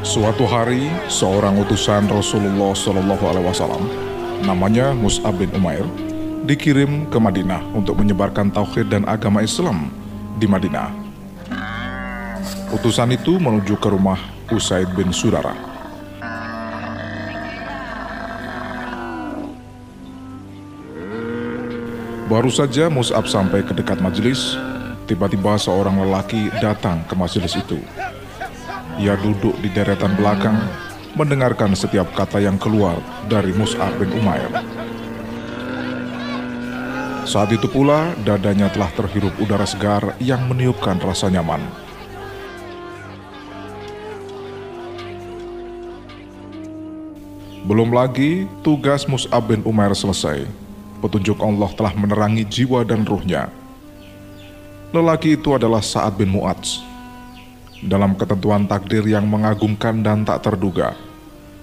Suatu hari, seorang utusan Rasulullah Shallallahu Alaihi Wasallam, namanya Mus'ab bin Umair, dikirim ke Madinah untuk menyebarkan tauhid dan agama Islam di Madinah. Utusan itu menuju ke rumah Usaid bin Surara. Baru saja Mus'ab sampai ke dekat majelis, tiba-tiba seorang lelaki datang ke majelis itu. Ia duduk di deretan belakang, mendengarkan setiap kata yang keluar dari Mus'ab bin Umair. Saat itu pula, dadanya telah terhirup udara segar yang meniupkan rasa nyaman. Belum lagi, tugas Mus'ab bin Umair selesai. Petunjuk Allah telah menerangi jiwa dan ruhnya. Lelaki itu adalah Sa'ad bin Mu'adz. Dalam ketentuan takdir yang mengagumkan dan tak terduga,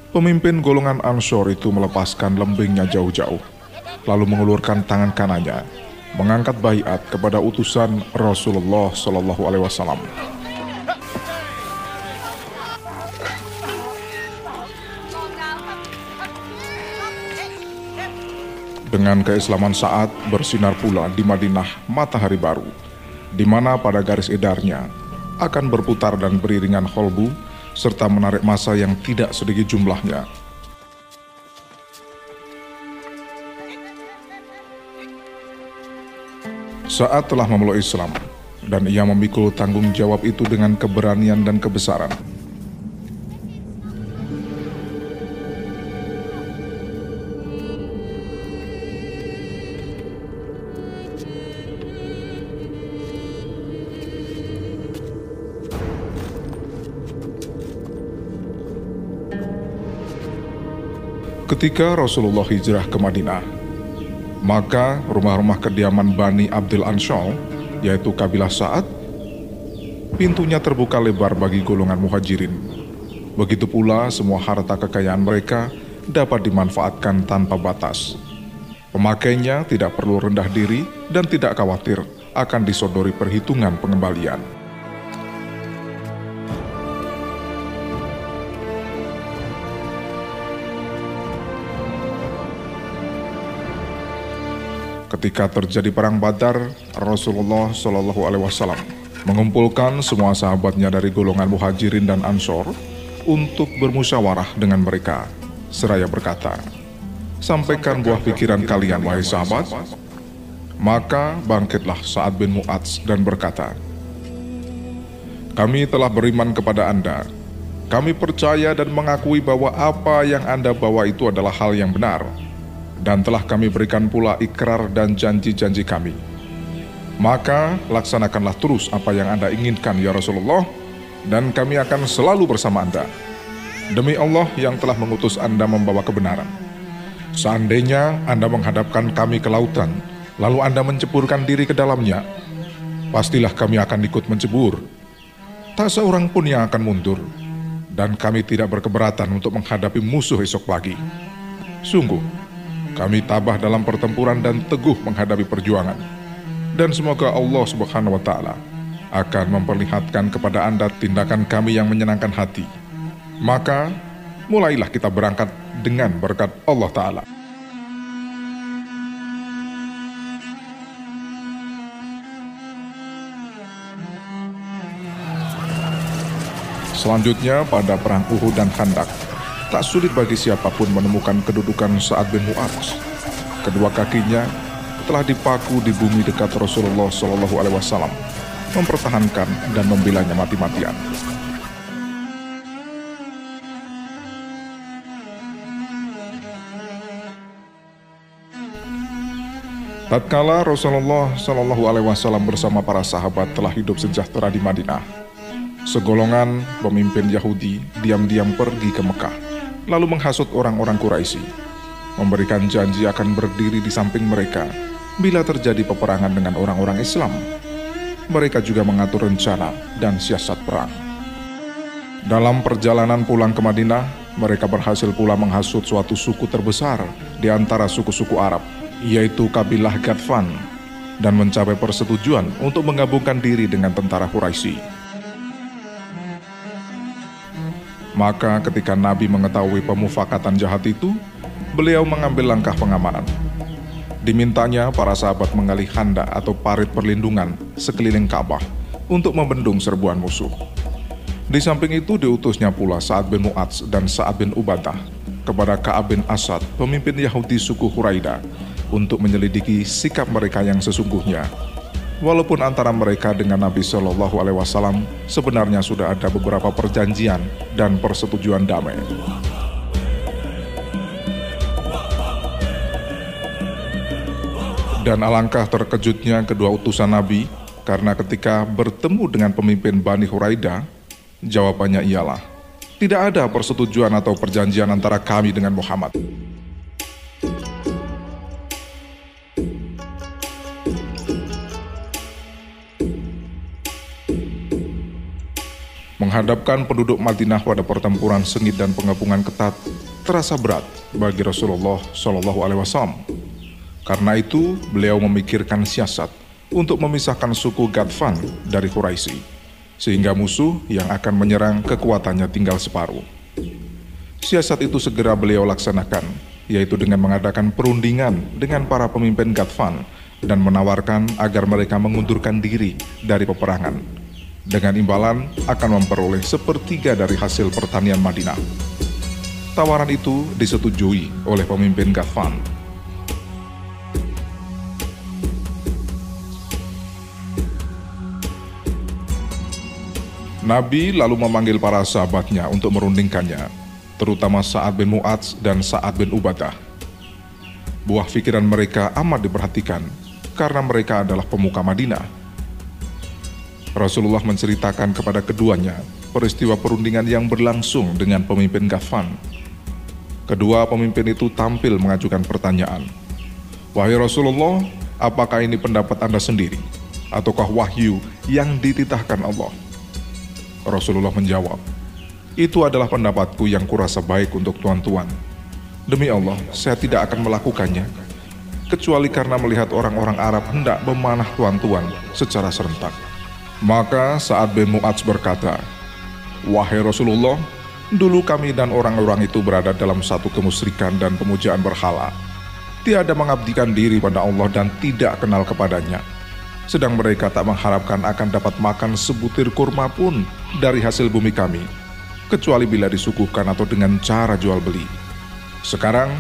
pemimpin golongan Ansor itu melepaskan lembingnya jauh-jauh, lalu mengulurkan tangan kanannya, mengangkat bayat kepada utusan Rasulullah Shallallahu Alaihi Wasallam. Dengan keislaman saat bersinar pula di Madinah matahari baru, di mana pada garis edarnya akan berputar dan beriringan kolbu serta menarik masa yang tidak sedikit jumlahnya. Saat telah memeluk Islam, dan ia memikul tanggung jawab itu dengan keberanian dan kebesaran. Ketika Rasulullah hijrah ke Madinah, maka rumah-rumah kediaman Bani Abdul Anshol, yaitu kabilah Sa'ad, pintunya terbuka lebar bagi golongan muhajirin. Begitu pula semua harta kekayaan mereka dapat dimanfaatkan tanpa batas. Pemakainya tidak perlu rendah diri dan tidak khawatir akan disodori perhitungan pengembalian. Ketika terjadi perang Badar, Rasulullah Shallallahu Alaihi Wasallam mengumpulkan semua sahabatnya dari golongan muhajirin dan ansor untuk bermusyawarah dengan mereka. Seraya berkata, Sampaikan buah pikiran kalian, wahai sahabat. Maka bangkitlah Sa'ad bin Mu'adz dan berkata, Kami telah beriman kepada Anda. Kami percaya dan mengakui bahwa apa yang Anda bawa itu adalah hal yang benar dan telah kami berikan pula ikrar dan janji-janji kami. Maka laksanakanlah terus apa yang Anda inginkan ya Rasulullah, dan kami akan selalu bersama Anda. Demi Allah yang telah mengutus Anda membawa kebenaran. Seandainya Anda menghadapkan kami ke lautan, lalu Anda menceburkan diri ke dalamnya, pastilah kami akan ikut mencebur. Tak seorang pun yang akan mundur, dan kami tidak berkeberatan untuk menghadapi musuh esok pagi. Sungguh, kami tabah dalam pertempuran dan teguh menghadapi perjuangan. Dan semoga Allah Subhanahu wa taala akan memperlihatkan kepada Anda tindakan kami yang menyenangkan hati. Maka mulailah kita berangkat dengan berkat Allah taala. Selanjutnya pada perang Uhud dan Khandak, Tak sulit bagi siapa pun menemukan kedudukan Sa'ad bin Mu'adz. Kedua kakinya telah dipaku di bumi dekat Rasulullah Shallallahu Alaihi Wasallam, mempertahankan dan membelanya mati-matian. Tatkala Rasulullah Shallallahu Alaihi Wasallam bersama para sahabat telah hidup sejahtera di Madinah, segolongan pemimpin Yahudi diam-diam pergi ke Mekah lalu menghasut orang-orang Quraisy, memberikan janji akan berdiri di samping mereka bila terjadi peperangan dengan orang-orang Islam. Mereka juga mengatur rencana dan siasat perang. Dalam perjalanan pulang ke Madinah, mereka berhasil pula menghasut suatu suku terbesar di antara suku-suku Arab, yaitu kabilah Gatfan, dan mencapai persetujuan untuk menggabungkan diri dengan tentara Quraisy. Maka ketika Nabi mengetahui pemufakatan jahat itu, beliau mengambil langkah pengamanan. Dimintanya para sahabat menggali handa atau parit perlindungan sekeliling Ka'bah untuk membendung serbuan musuh. Di samping itu diutusnya pula Sa'ad bin Mu'adz dan Sa'ad bin Ubadah kepada Ka'ab bin Asad, pemimpin Yahudi suku Huraida, untuk menyelidiki sikap mereka yang sesungguhnya. Walaupun antara mereka dengan Nabi Shallallahu Alaihi Wasallam sebenarnya sudah ada beberapa perjanjian dan persetujuan damai. Dan alangkah terkejutnya kedua utusan Nabi karena ketika bertemu dengan pemimpin Bani Huraida, Jawabannya ialah, tidak ada persetujuan atau perjanjian antara kami dengan Muhammad. Menghadapkan penduduk Madinah pada pertempuran sengit dan pengepungan ketat terasa berat bagi Rasulullah Shallallahu Alaihi Wasallam. Karena itu, beliau memikirkan siasat untuk memisahkan suku Gadfan dari Quraisy sehingga musuh yang akan menyerang kekuatannya tinggal separuh. Siasat itu segera beliau laksanakan, yaitu dengan mengadakan perundingan dengan para pemimpin Gatfan dan menawarkan agar mereka mengundurkan diri dari peperangan. Dengan imbalan akan memperoleh sepertiga dari hasil pertanian Madinah. Tawaran itu disetujui oleh pemimpin Gatfan Nabi lalu memanggil para sahabatnya untuk merundingkannya, terutama Sa'ad bin Mu'adz dan Sa'ad bin Ubadah. Buah pikiran mereka amat diperhatikan karena mereka adalah pemuka Madinah. Rasulullah menceritakan kepada keduanya peristiwa perundingan yang berlangsung dengan pemimpin Ghafan. Kedua pemimpin itu tampil mengajukan pertanyaan. Wahai Rasulullah, apakah ini pendapat Anda sendiri? Ataukah wahyu yang dititahkan Allah? Rasulullah menjawab, itu adalah pendapatku yang kurasa baik untuk tuan-tuan. Demi Allah, saya tidak akan melakukannya, kecuali karena melihat orang-orang Arab hendak memanah tuan-tuan secara serentak. Maka saat bin Mu'adz berkata, Wahai Rasulullah, dulu kami dan orang-orang itu berada dalam satu kemusyrikan dan pemujaan berhala. Tiada mengabdikan diri pada Allah dan tidak kenal kepadanya sedang mereka tak mengharapkan akan dapat makan sebutir kurma pun dari hasil bumi kami, kecuali bila disuguhkan atau dengan cara jual beli. Sekarang,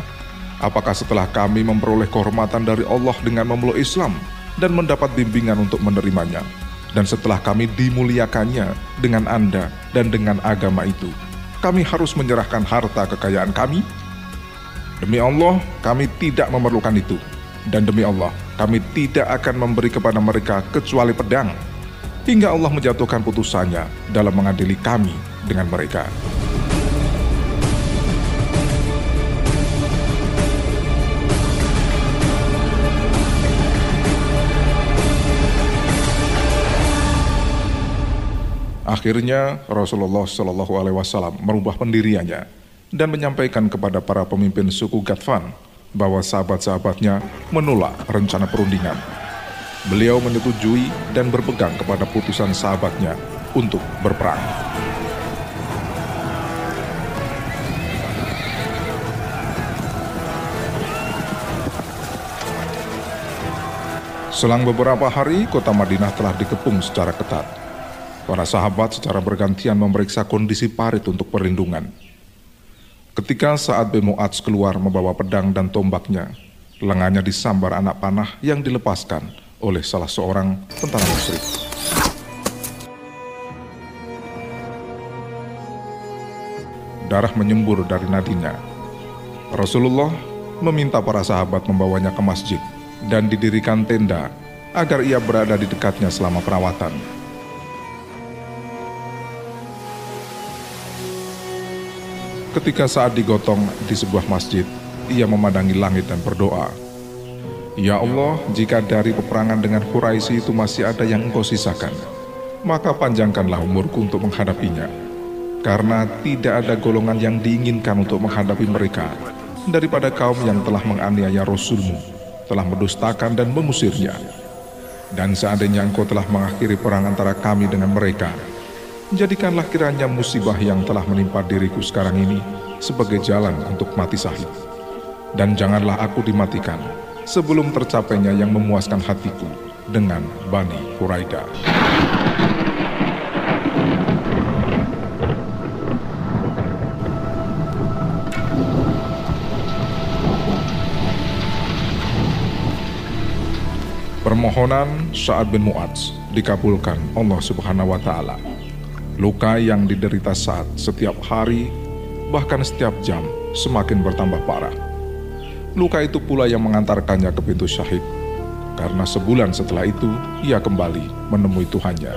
apakah setelah kami memperoleh kehormatan dari Allah dengan memeluk Islam dan mendapat bimbingan untuk menerimanya, dan setelah kami dimuliakannya dengan Anda dan dengan agama itu, kami harus menyerahkan harta kekayaan kami? Demi Allah, kami tidak memerlukan itu. Dan demi Allah, kami tidak akan memberi kepada mereka kecuali pedang, hingga Allah menjatuhkan putusannya dalam mengadili kami dengan mereka. Akhirnya Rasulullah Shallallahu Alaihi Wasallam merubah pendiriannya dan menyampaikan kepada para pemimpin suku Gatfan bahwa sahabat-sahabatnya menolak rencana perundingan. Beliau menyetujui dan berpegang kepada putusan sahabatnya untuk berperang. Selang beberapa hari, kota Madinah telah dikepung secara ketat. Para sahabat secara bergantian memeriksa kondisi parit untuk perlindungan. Ketika saat Mu'adz keluar membawa pedang dan tombaknya, lengannya disambar anak panah yang dilepaskan oleh salah seorang tentara musyrik. Darah menyembur dari nadinya. Rasulullah meminta para sahabat membawanya ke masjid dan didirikan tenda agar ia berada di dekatnya selama perawatan. Ketika saat digotong di sebuah masjid, ia memandangi langit dan berdoa, Ya Allah, jika dari peperangan dengan Quraisy itu masih ada yang engkau sisakan, maka panjangkanlah umurku untuk menghadapinya. karena tidak ada golongan yang diinginkan untuk menghadapi mereka daripada kaum yang telah menganiaya Rasulmu, telah mendustakan dan mengusirnya. Dan seandainya engkau telah mengakhiri perang antara kami dengan mereka, jadikanlah kiranya musibah yang telah menimpa diriku sekarang ini sebagai jalan untuk mati sahih. Dan janganlah aku dimatikan sebelum tercapainya yang memuaskan hatiku dengan Bani Quraidah. Permohonan Sa'ad bin Mu'adz dikabulkan Allah Subhanahu wa taala. Luka yang diderita saat setiap hari bahkan setiap jam semakin bertambah parah. Luka itu pula yang mengantarkannya ke pintu syahid. Karena sebulan setelah itu ia kembali menemui Tuhannya.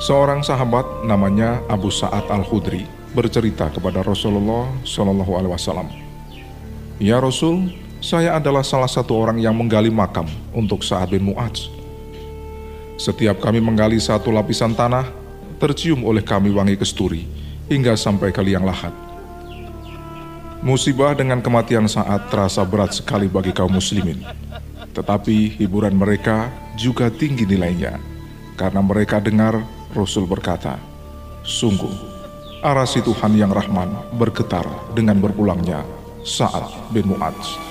Seorang sahabat namanya Abu Sa'ad Al-Khudri bercerita kepada Rasulullah Shallallahu Alaihi Wasallam, "Ya Rasul, saya adalah salah satu orang yang menggali makam untuk Sa'ad bin Mu'adz. Setiap kami menggali satu lapisan tanah, tercium oleh kami wangi kesturi hingga sampai ke liang lahat. Musibah dengan kematian saat terasa berat sekali bagi kaum muslimin. Tetapi hiburan mereka juga tinggi nilainya, karena mereka dengar Rasul berkata, Sungguh, arasi Tuhan yang Rahman bergetar dengan berpulangnya Sa'ad bin Mu'adz.